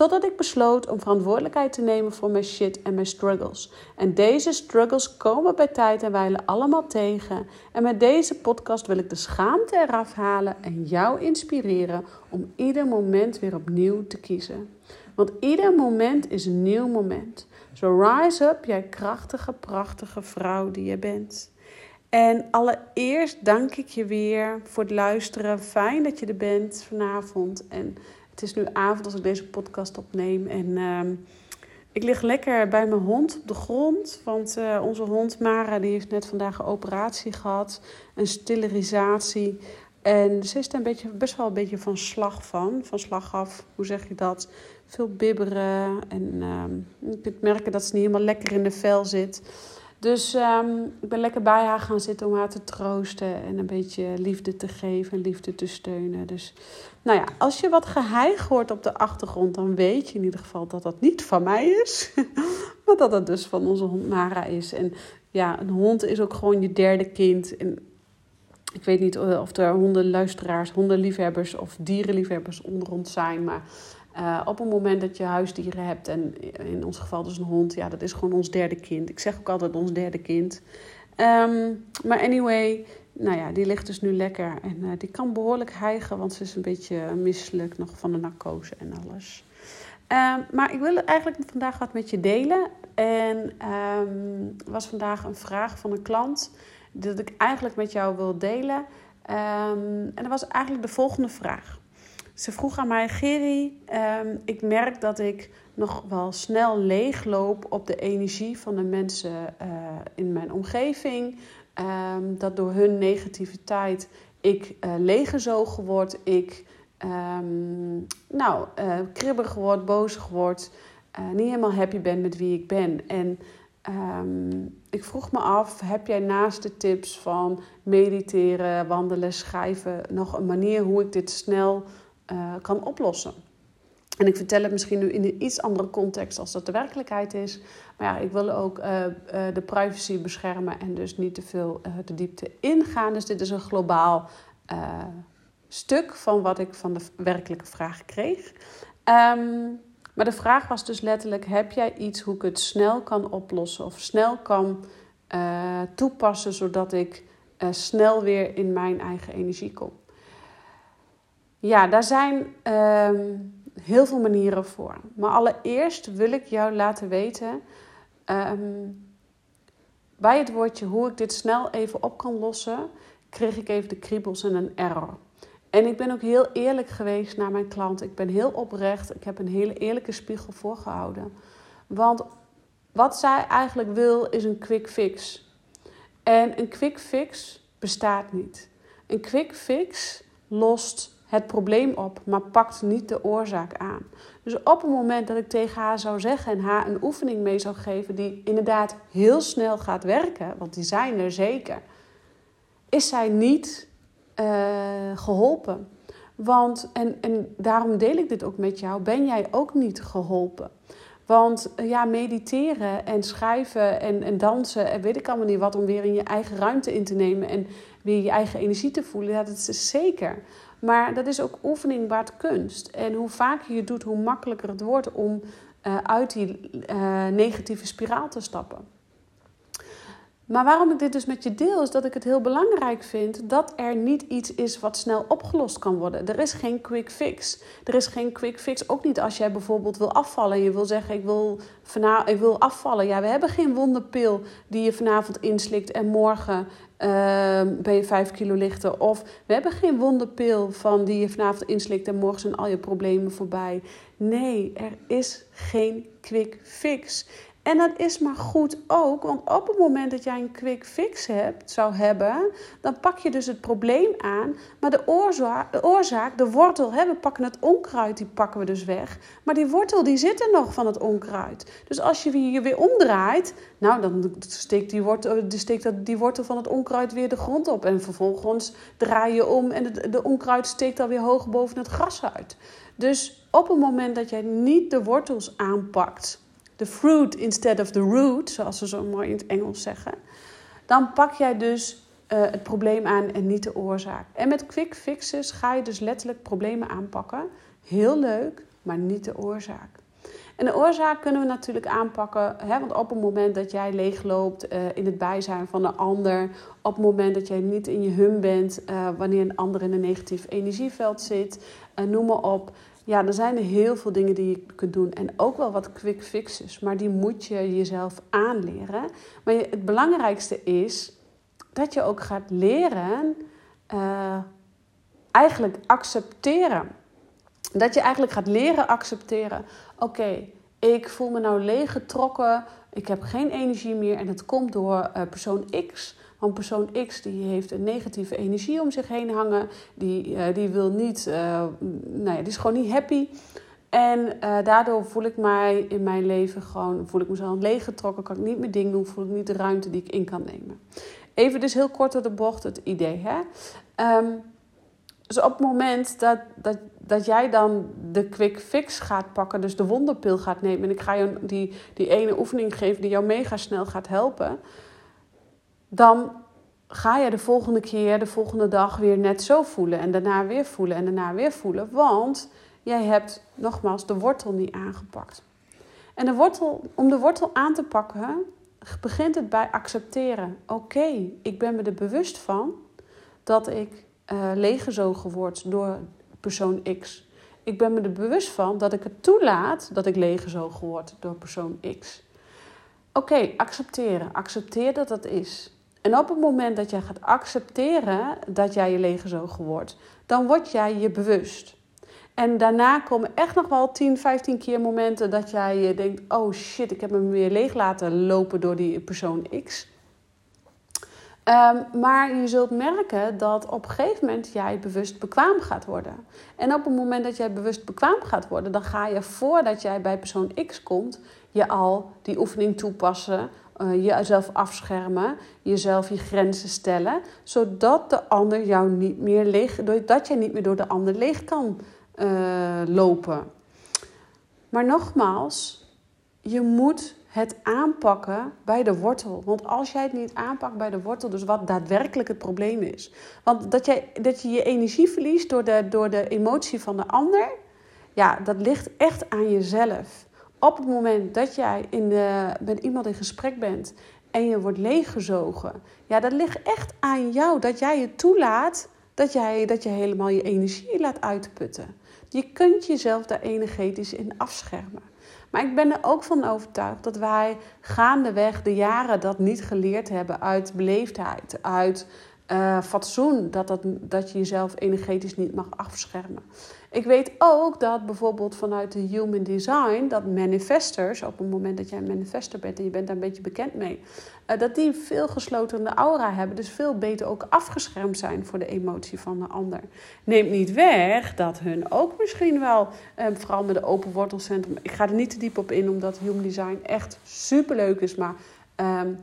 Totdat ik besloot om verantwoordelijkheid te nemen voor mijn shit en mijn struggles. En deze struggles komen bij tijd en wijle allemaal tegen. En met deze podcast wil ik de schaamte eraf halen en jou inspireren om ieder moment weer opnieuw te kiezen. Want ieder moment is een nieuw moment. So rise up, jij krachtige, prachtige vrouw die je bent. En allereerst dank ik je weer voor het luisteren. Fijn dat je er bent vanavond. En het is nu avond als ik deze podcast opneem. En uh, ik lig lekker bij mijn hond op de grond. Want uh, onze hond Mara die heeft net vandaag een operatie gehad. Een sterilisatie. En ze is er een beetje, best wel een beetje van slag van. Van slag af, hoe zeg je dat? Veel bibberen. En je kunt merken dat ze niet helemaal lekker in de vel zit. Dus um, ik ben lekker bij haar gaan zitten om haar te troosten en een beetje liefde te geven en liefde te steunen. Dus nou ja, als je wat geheig hoort op de achtergrond, dan weet je in ieder geval dat dat niet van mij is. maar dat het dus van onze hond Mara is. En ja, een hond is ook gewoon je derde kind. En ik weet niet of er hondenluisteraars, hondenliefhebbers of dierenliefhebbers onder ons zijn. Maar uh, op het moment dat je huisdieren hebt, en in ons geval dus een hond, ja, dat is gewoon ons derde kind. Ik zeg ook altijd ons derde kind. Um, maar anyway, nou ja, die ligt dus nu lekker. En uh, die kan behoorlijk hijgen, want ze is een beetje misselijk nog van de narcose en alles. Um, maar ik wil eigenlijk vandaag wat met je delen. En um, was vandaag een vraag van een klant dat ik eigenlijk met jou wil delen. en dat was eigenlijk de volgende vraag. Ze vroeg aan mij, Geri, um, ik merk dat ik nog wel snel leegloop op de energie van de mensen uh, in mijn omgeving. Um, dat door hun negativiteit ik uh, leeggezogen word, ik um, nou, uh, kribbig word, boos word, niet helemaal happy ben met wie ik ben. En ik vroeg me af, heb jij naast de tips van mediteren, wandelen, schrijven nog een manier hoe ik dit snel uh, kan oplossen. En ik vertel het misschien nu in een iets andere context als dat de werkelijkheid is. Maar ja, ik wil ook uh, uh, de privacy beschermen en dus niet te veel de diepte ingaan. Dus dit is een globaal stuk van wat ik van de werkelijke vraag kreeg. Um, maar de vraag was dus letterlijk: heb jij iets hoe ik het snel kan oplossen of snel kan toepassen zodat ik snel weer in mijn eigen energie kom? Ja, daar zijn um, heel veel manieren voor. Maar allereerst wil ik jou laten weten um, bij het woordje hoe ik dit snel even op kan lossen, kreeg ik even de kriebels en een error. En ik ben ook heel eerlijk geweest naar mijn klant. Ik ben heel oprecht. Ik heb een hele eerlijke spiegel voorgehouden. Want wat zij eigenlijk wil is een quick fix. En een quick fix bestaat niet. Een quick fix lost het probleem op, maar pakt niet de oorzaak aan. Dus op het moment dat ik tegen haar zou zeggen en haar een oefening mee zou geven die inderdaad heel snel gaat werken, want die zijn er zeker, is zij niet uh, geholpen. Want, en, en daarom deel ik dit ook met jou, ben jij ook niet geholpen. Want eh, ja, mediteren en schrijven en, en dansen en weet ik allemaal niet wat om weer in je eigen ruimte in te nemen en weer je eigen energie te voelen, dat is zeker. Maar dat is ook oefening waard kunst. En hoe vaker je het doet, hoe makkelijker het wordt om uh, uit die uh, negatieve spiraal te stappen. Maar waarom ik dit dus met je deel, is dat ik het heel belangrijk vind dat er niet iets is wat snel opgelost kan worden. Er is geen quick fix. Er is geen quick fix. Ook niet als jij bijvoorbeeld wil afvallen en je wil zeggen: ik wil, ik wil afvallen. Ja, we hebben geen wonderpil die je vanavond inslikt en morgen uh, ben je 5 kilo lichter. Of we hebben geen wonderpil van die je vanavond inslikt en morgen zijn al je problemen voorbij. Nee, er is geen quick fix. En dat is maar goed ook, want op het moment dat jij een quick fix hebt, zou hebben, dan pak je dus het probleem aan. Maar de oorzaak, de, wortel, we pakken het onkruid, die pakken we dus weg. Maar die wortel, die zit er nog van het onkruid. Dus als je je weer omdraait, nou, dan steekt die wortel, steekt die wortel van het onkruid weer de grond op. En vervolgens draai je om en de, de onkruid steekt alweer hoog boven het gras uit. Dus op het moment dat jij niet de wortels aanpakt de fruit instead of the root, zoals ze zo mooi in het Engels zeggen, dan pak jij dus uh, het probleem aan en niet de oorzaak. En met quick fixes ga je dus letterlijk problemen aanpakken. Heel leuk, maar niet de oorzaak. En de oorzaak kunnen we natuurlijk aanpakken, hè, want op het moment dat jij leegloopt uh, in het bijzijn van een ander, op het moment dat jij niet in je hum bent, uh, wanneer een ander in een negatief energieveld zit, noem maar op, ja, er zijn heel veel dingen die je kunt doen. En ook wel wat quick fixes. Maar die moet je jezelf aanleren. Maar het belangrijkste is dat je ook gaat leren. Uh, eigenlijk accepteren. Dat je eigenlijk gaat leren accepteren. Oké, ik voel me nou leeggetrokken. Ik heb geen energie meer. En dat komt door uh, persoon X. Want persoon X die heeft een negatieve energie om zich heen hangen. Die, uh, die wil niet, uh, nou ja, die is gewoon niet happy. En uh, daardoor voel ik mij in mijn leven gewoon, voel ik mezelf leeggetrokken, kan ik niet meer dingen doen, voel ik niet de ruimte die ik in kan nemen. Even dus heel kort door de bocht het idee. Hè? Um, dus op het moment dat, dat, dat jij dan de quick fix gaat pakken, dus de wonderpil gaat nemen, en ik ga je die, die ene oefening geven die jou mega snel gaat helpen dan ga je de volgende keer, de volgende dag weer net zo voelen. En daarna weer voelen en daarna weer voelen. Want jij hebt nogmaals de wortel niet aangepakt. En de wortel, om de wortel aan te pakken, begint het bij accepteren. Oké, ik ben me er bewust van dat ik uh, leeggezogen word door persoon X. Ik ben me er bewust van dat ik het toelaat dat ik leeggezogen word door persoon X. Oké, accepteren. Accepteer dat dat is. En op het moment dat jij gaat accepteren dat jij je leeggezogen wordt, dan word jij je bewust. En daarna komen echt nog wel 10, 15 keer momenten dat jij denkt: oh shit, ik heb me weer leeg laten lopen door die persoon X. Um, maar je zult merken dat op een gegeven moment jij bewust bekwaam gaat worden. En op het moment dat jij bewust bekwaam gaat worden, dan ga je voordat jij bij persoon X komt, je al die oefening toepassen uh, jezelf afschermen, jezelf je grenzen stellen, zodat de ander jou niet meer leeg, dat jij niet meer door de ander leeg kan uh, lopen. Maar nogmaals, je moet het aanpakken bij de wortel. Want als jij het niet aanpakt bij de wortel, dus wat daadwerkelijk het probleem is. Want dat, jij, dat je je energie verliest door de, door de emotie van de ander, ja, dat ligt echt aan jezelf op het moment dat jij in de, met iemand in gesprek bent en je wordt leeggezogen, ja, dat ligt echt aan jou dat jij je toelaat dat, jij, dat je helemaal je energie laat uitputten. Je kunt jezelf daar energetisch in afschermen. Maar ik ben er ook van overtuigd dat wij gaandeweg de jaren dat niet geleerd hebben uit beleefdheid, uit uh, fatsoen, dat, dat, dat je jezelf energetisch niet mag afschermen. Ik weet ook dat bijvoorbeeld vanuit de Human Design, dat manifestors, op het moment dat jij een manifester bent en je bent daar een beetje bekend mee, uh, dat die veel geslotenere aura hebben, dus veel beter ook afgeschermd zijn voor de emotie van de ander. Neemt niet weg dat hun ook misschien wel, uh, vooral met de open wortelcentrum, ik ga er niet te diep op in, omdat Human Design echt superleuk is, maar. Um,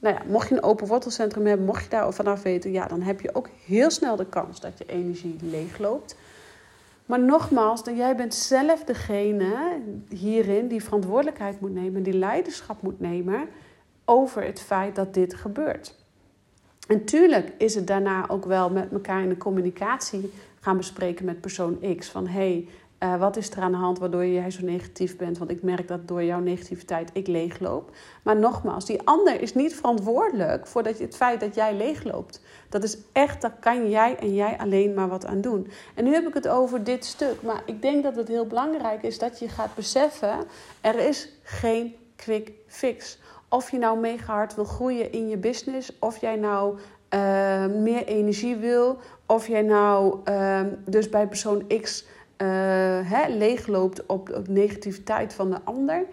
nou ja, mocht je een open wortelcentrum hebben, mocht je daar vanaf weten, ja, dan heb je ook heel snel de kans dat je energie leegloopt. Maar nogmaals, jij bent zelf degene hierin die verantwoordelijkheid moet nemen, die leiderschap moet nemen over het feit dat dit gebeurt. En tuurlijk is het daarna ook wel met elkaar in de communicatie gaan bespreken met persoon X. Van hey, uh, wat is er aan de hand waardoor jij zo negatief bent? Want ik merk dat door jouw negativiteit ik leegloop. Maar nogmaals, die ander is niet verantwoordelijk voor dat, het feit dat jij leegloopt. Dat is echt, daar kan jij en jij alleen maar wat aan doen. En nu heb ik het over dit stuk. Maar ik denk dat het heel belangrijk is dat je gaat beseffen: er is geen quick fix. Of je nou mega hard wil groeien in je business, of jij nou uh, meer energie wil, of jij nou uh, dus bij persoon X hè, leegloopt op, op negativiteit van de ander.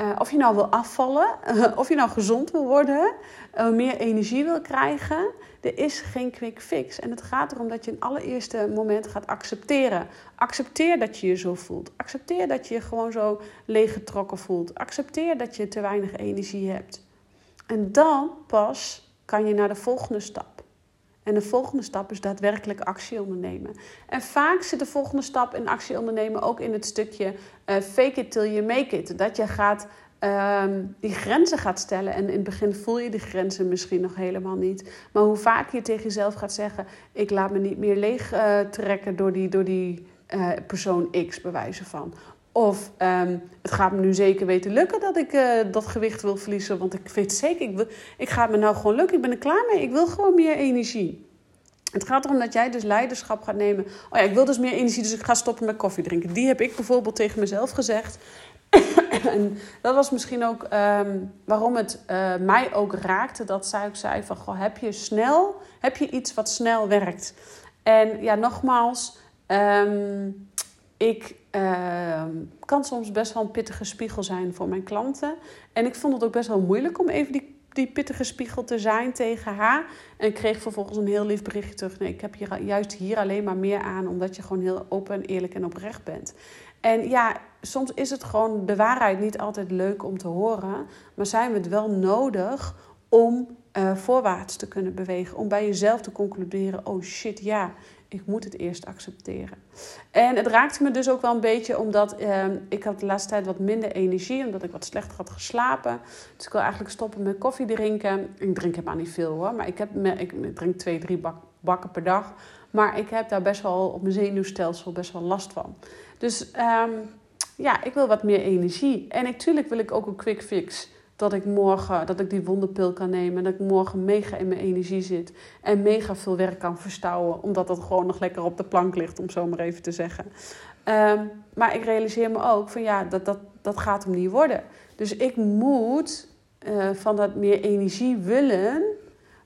Uh, of je nou wil afvallen, of je nou gezond wil worden, uh, meer energie wil krijgen. Er is geen quick fix. En het gaat erom dat je in allereerste moment gaat accepteren. Accepteer dat je je zo voelt. Accepteer dat je je gewoon zo leeggetrokken voelt. Accepteer dat je te weinig energie hebt. En dan pas kan je naar de volgende stap. En de volgende stap is daadwerkelijk actie ondernemen. En vaak zit de volgende stap in actie ondernemen ook in het stukje uh, fake it till you make it. Dat je gaat Ehm, die grenzen gaat stellen. En in het begin voel je die grenzen misschien nog helemaal niet. Maar hoe vaak je tegen jezelf gaat zeggen: Ik laat me niet meer leeg trekken door die, door die uh, persoon X, bewijzen van. Of um, het gaat me nu zeker weten lukken dat ik uh, dat gewicht wil verliezen. Want ik weet zeker, ik, wil, ik ga het me nou gewoon lukken. Ik ben er klaar mee. Ik wil gewoon meer energie. Het gaat erom dat jij dus leiderschap gaat nemen. Oh ja, ik wil dus meer energie, dus ik ga stoppen met koffie drinken. Die heb ik bijvoorbeeld tegen mezelf gezegd. en dat was misschien ook ehm, waarom het uh, mij ook raakte. Dat zij ook zei van, goh, heb je snel, heb je iets wat snel werkt? En ja, nogmaals, um, ik uh, kan soms best wel een pittige spiegel zijn voor mijn klanten. En ik vond het ook best wel moeilijk om even die die pittige spiegel te zijn tegen haar. En ik kreeg vervolgens een heel lief berichtje terug. Nee, ik heb hier, juist hier alleen maar meer aan, omdat je gewoon heel open en eerlijk en oprecht bent. En ja, soms is het gewoon de waarheid niet altijd leuk om te horen, maar zijn we het wel nodig om uh, voorwaarts te kunnen bewegen. Om bij jezelf te concluderen: oh shit, ja, ik moet het eerst accepteren. En het raakte me dus ook wel een beetje omdat uh, ik had de laatste tijd wat minder energie, omdat ik wat slechter had geslapen. Dus ik wil eigenlijk stoppen met koffie drinken. Ik drink helemaal niet veel hoor, maar ik, heb, ik drink twee, drie bak, bakken per dag. Maar ik heb daar best wel op mijn zenuwstelsel best wel last van. Dus um, ja, ik wil wat meer energie. En natuurlijk wil ik ook een quick fix dat ik morgen dat ik die wonderpil kan nemen. En dat ik morgen mega in mijn energie zit. En mega veel werk kan verstouwen. Omdat dat gewoon nog lekker op de plank ligt, om zo maar even te zeggen. Um, maar ik realiseer me ook van ja, dat, dat, dat gaat hem niet worden. Dus ik moet uh, van dat meer energie willen.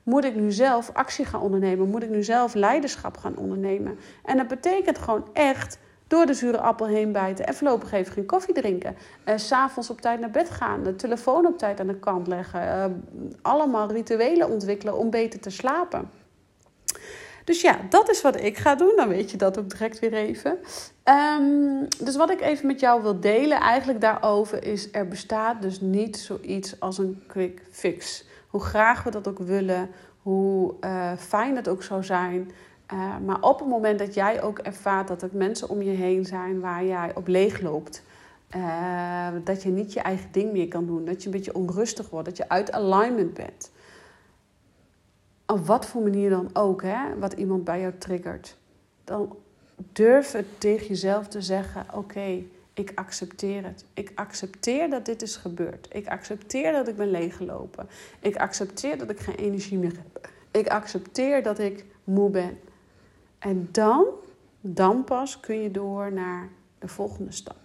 Moet ik nu zelf actie gaan ondernemen? Moet ik nu zelf leiderschap gaan ondernemen? En dat betekent gewoon echt door de zure appel heen bijten en voorlopig even geen koffie drinken. Uh, S'avonds op tijd naar bed gaan, de telefoon op tijd aan de kant leggen. Uh, allemaal rituelen ontwikkelen om beter te slapen. Dus ja, dat is wat ik ga doen. Dan weet je dat ook direct weer even. Um, dus wat ik even met jou wil delen eigenlijk daarover is... er bestaat dus niet zoiets als een quick fix. Hoe graag we dat ook willen, hoe uh, fijn het ook zou zijn... Uh, maar op het moment dat jij ook ervaart dat er mensen om je heen zijn waar jij op leeg loopt, uh, dat je niet je eigen ding meer kan doen, dat je een beetje onrustig wordt, dat je uit alignment bent. Op wat voor manier dan ook, hè, wat iemand bij jou triggert, dan durf het tegen jezelf te zeggen: Oké, ik accepteer het. Ik accepteer dat dit is gebeurd. Ik accepteer dat ik ben leeggelopen. Ik accepteer dat ik geen energie meer heb. Ik accepteer dat ik moe ben. En dan, dan pas kun je door naar de volgende stap.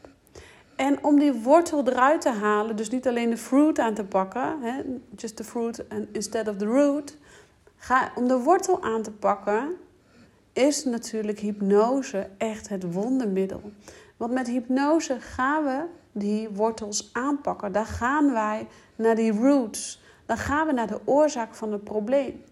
En om die wortel eruit te halen, dus niet alleen de fruit aan te pakken, hè, just the fruit instead of the root. Ga, om de wortel aan te pakken, is natuurlijk hypnose echt het wondermiddel. Want met hypnose gaan we die wortels aanpakken. Dan gaan wij naar die roots. Dan gaan we naar de oorzaak van het probleem.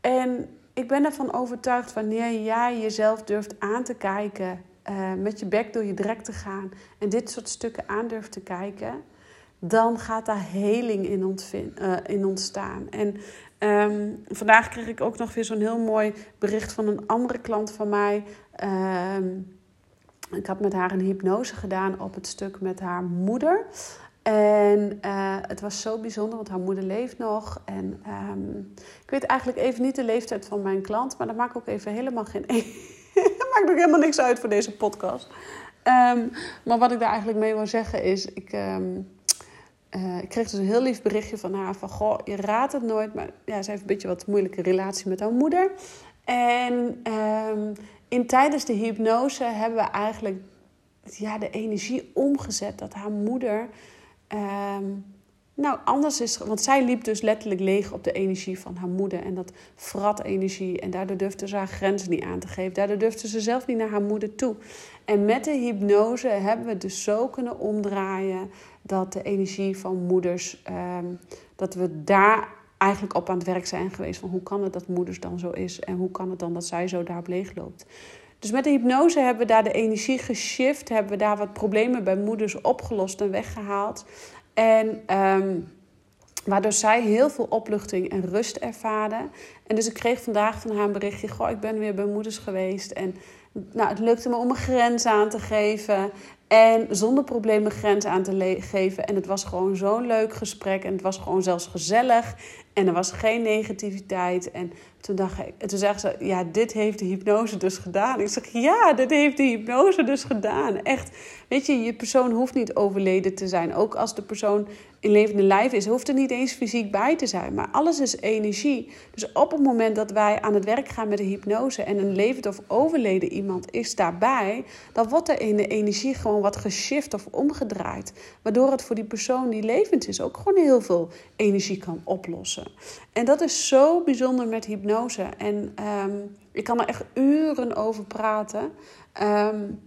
En ik ben ervan overtuigd wanneer jij jezelf durft aan te kijken, uh, met je bek door je drek te gaan en dit soort stukken aan durft te kijken, dan gaat daar heling in, uh, in ontstaan. En um, vandaag kreeg ik ook nog weer zo'n heel mooi bericht van een andere klant van mij. Um, ik had met haar een hypnose gedaan op het stuk met haar moeder. En uh, het was zo bijzonder, want haar moeder leeft nog. En um, ik weet eigenlijk even niet de leeftijd van mijn klant, maar dat maakt ook even helemaal geen. dat maakt ook helemaal niks uit voor deze podcast. Um, maar wat ik daar eigenlijk mee wil zeggen is: ik, um, uh, ik kreeg dus een heel lief berichtje van haar: van goh, je raadt het nooit, maar ja, ze heeft een beetje wat moeilijke relatie met haar moeder. En in, tijdens de hypnose hebben we eigenlijk ja, de energie omgezet dat haar moeder um, nou anders is. Want zij liep dus letterlijk leeg op de energie van haar moeder. En dat vrat energie. En daardoor durfde ze haar grenzen niet aan te geven. Daardoor durfde ze zelf niet naar haar moeder toe. En met de hypnose hebben we dus zo kunnen omdraaien dat de energie van moeders, ehm, dat we daar eigenlijk op aan het werk zijn geweest. Van hoe kan het dat moeders dan zo is en hoe kan het dan dat zij zo daarop leeg loopt. Dus met de hypnose hebben we daar de energie geshift, hebben we daar wat problemen bij moeders opgelost en weggehaald. En ehm, waardoor zij heel veel opluchting en rust ervaren. En dus ik kreeg vandaag van haar een berichtje: Goh, ik ben weer bij moeders geweest. En nou, het lukte me om een grens aan te geven. En zonder problemen grens aan te geven. En het was gewoon zo'n leuk gesprek. En het was gewoon zelfs gezellig. En er was geen negativiteit. En toen dacht ik, en toen zei ze, ja, dit heeft de hypnose dus gedaan. Ik zeg, ja, dit heeft de hypnose dus gedaan. Echt, weet je, je persoon hoeft niet overleden te zijn. Ook als de persoon in levende lijf is, hoeft er niet eens fysiek bij te zijn. Maar alles is energie. Dus op het moment dat wij aan het werk gaan met de hypnose en een levend of overleden iemand is daarbij, dan wordt er in de energie gewoon wat geshift of omgedraaid. Waardoor het voor die persoon die levend is ook gewoon heel veel energie kan oplossen. En dat is zo bijzonder met hypnose. En ehm, ik kan er echt uren over praten. Um,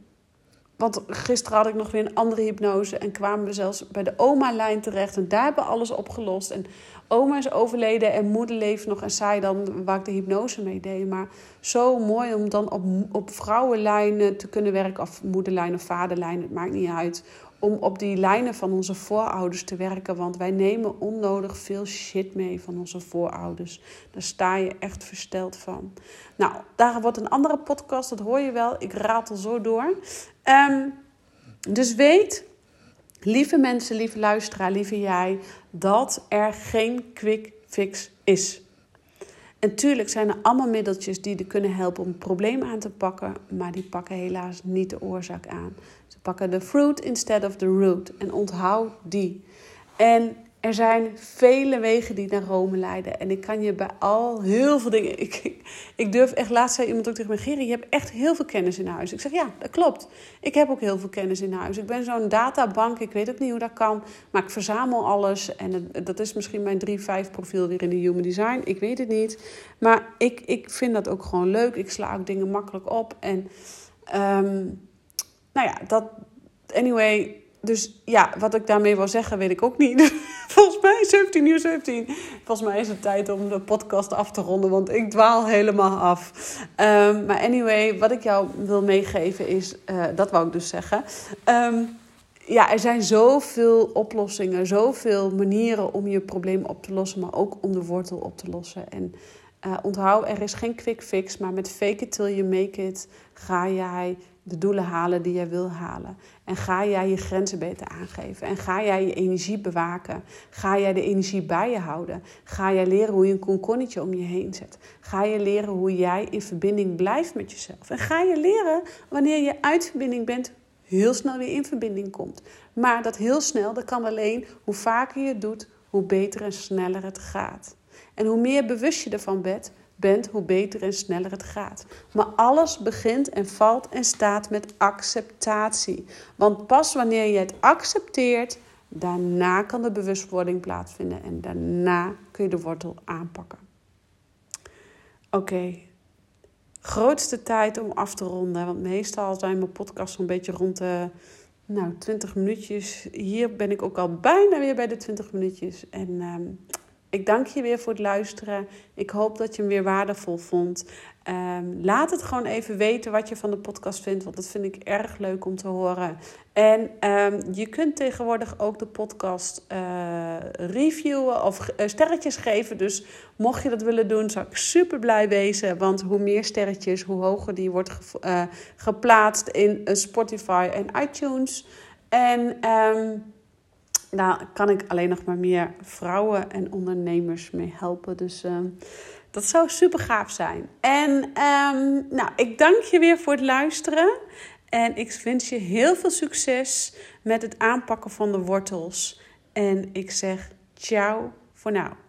want gisteren had ik nog weer een andere hypnose en kwamen we zelfs bij de oma-lijn terecht. En daar hebben we alles opgelost. En oma is overleden en moeder leeft nog en zij dan waar ik de hypnose mee deed. Maar zo mooi om dan op, op vrouwenlijnen te kunnen werken. Of moederlijn of vaderlijn, het maakt niet uit. Om op die lijnen van onze voorouders te werken. Want wij nemen onnodig veel shit mee van onze voorouders. Daar sta je echt versteld van. Nou, daar wordt een andere podcast, dat hoor je wel. Ik ratel zo door. Um, dus weet, lieve mensen, lieve luisteraar, lieve jij, dat er geen quick fix is. En tuurlijk zijn er allemaal middeltjes die er kunnen helpen om het probleem aan te pakken, maar die pakken helaas niet de oorzaak aan. Ze pakken de fruit instead of the root. En onthoud die. En er zijn vele wegen die naar Rome leiden. En ik kan je bij al heel veel dingen. Ik, ik, durf echt, laatst zei iemand ook tegen me: Geri, je hebt echt heel veel kennis in huis. Ik zeg ja, dat klopt. Ik heb ook heel veel kennis in huis. Ik ben zo'n databank. Ik weet ook niet hoe dat kan. Maar ik verzamel alles. En dat is misschien mijn 3-5 profiel weer in de Human Design. Ik weet het niet. Maar ik, ik vind dat ook gewoon leuk. Ik sla ook dingen makkelijk op. En um, nou ja, dat. Anyway dus ja, wat ik daarmee wil zeggen, weet ik ook niet. Volgens mij 17 uur 17. Volgens mij is het tijd om de podcast af te ronden, want ik dwaal helemaal af. Um, maar anyway, wat ik jou wil meegeven is, uh, dat wou ik dus zeggen. Um, ja, er zijn zoveel oplossingen, zoveel manieren om je probleem op te lossen, maar ook om de wortel op te lossen. En uh, onthoud, er is geen quick fix, maar met fake it till you make it ga jij de doelen halen die jij wil halen. En ga jij je grenzen beter aangeven. En ga jij je energie bewaken. Ga jij de energie bij je houden. Ga jij leren hoe je een konkonnetje om je heen zet. Ga je leren hoe jij in verbinding blijft met jezelf. En ga je leren wanneer je uit verbinding bent, heel snel weer in verbinding komt. Maar dat heel snel, dat kan alleen hoe vaker je het doet, hoe beter en sneller het gaat. En hoe meer bewust je ervan bent, bent, hoe beter en sneller het gaat. Maar alles begint en valt en staat met acceptatie. Want pas wanneer je het accepteert, daarna kan de bewustwording plaatsvinden en daarna kun je de wortel aanpakken. Oké, grootste tijd om af te ronden. Want meestal zijn mijn podcasts zo'n beetje rond de nou, 20 minuutjes. Hier ben ik ook al bijna weer bij de 20 minuutjes. En ehm, ik dank je weer voor het luisteren. Ik hoop dat je hem weer waardevol vond. Ehm, laat het gewoon even weten wat je van de podcast vindt, want dat vind ik erg leuk om te horen. En ehm, je kunt tegenwoordig ook de podcast uh, reviewen of uh, sterretjes geven. Dus mocht je dat willen doen, zou ik super blij wezen. Want hoe meer sterretjes, hoe hoger die wordt uh, geplaatst in Spotify en iTunes. En. Um, daar kan ik alleen nog maar meer vrouwen en ondernemers mee helpen. Dus ehm, dat zou super gaaf zijn. En um, nou, ik dank je weer voor het luisteren. En ik wens je heel veel succes met het aanpakken van de wortels. En ik zeg ciao voor nu.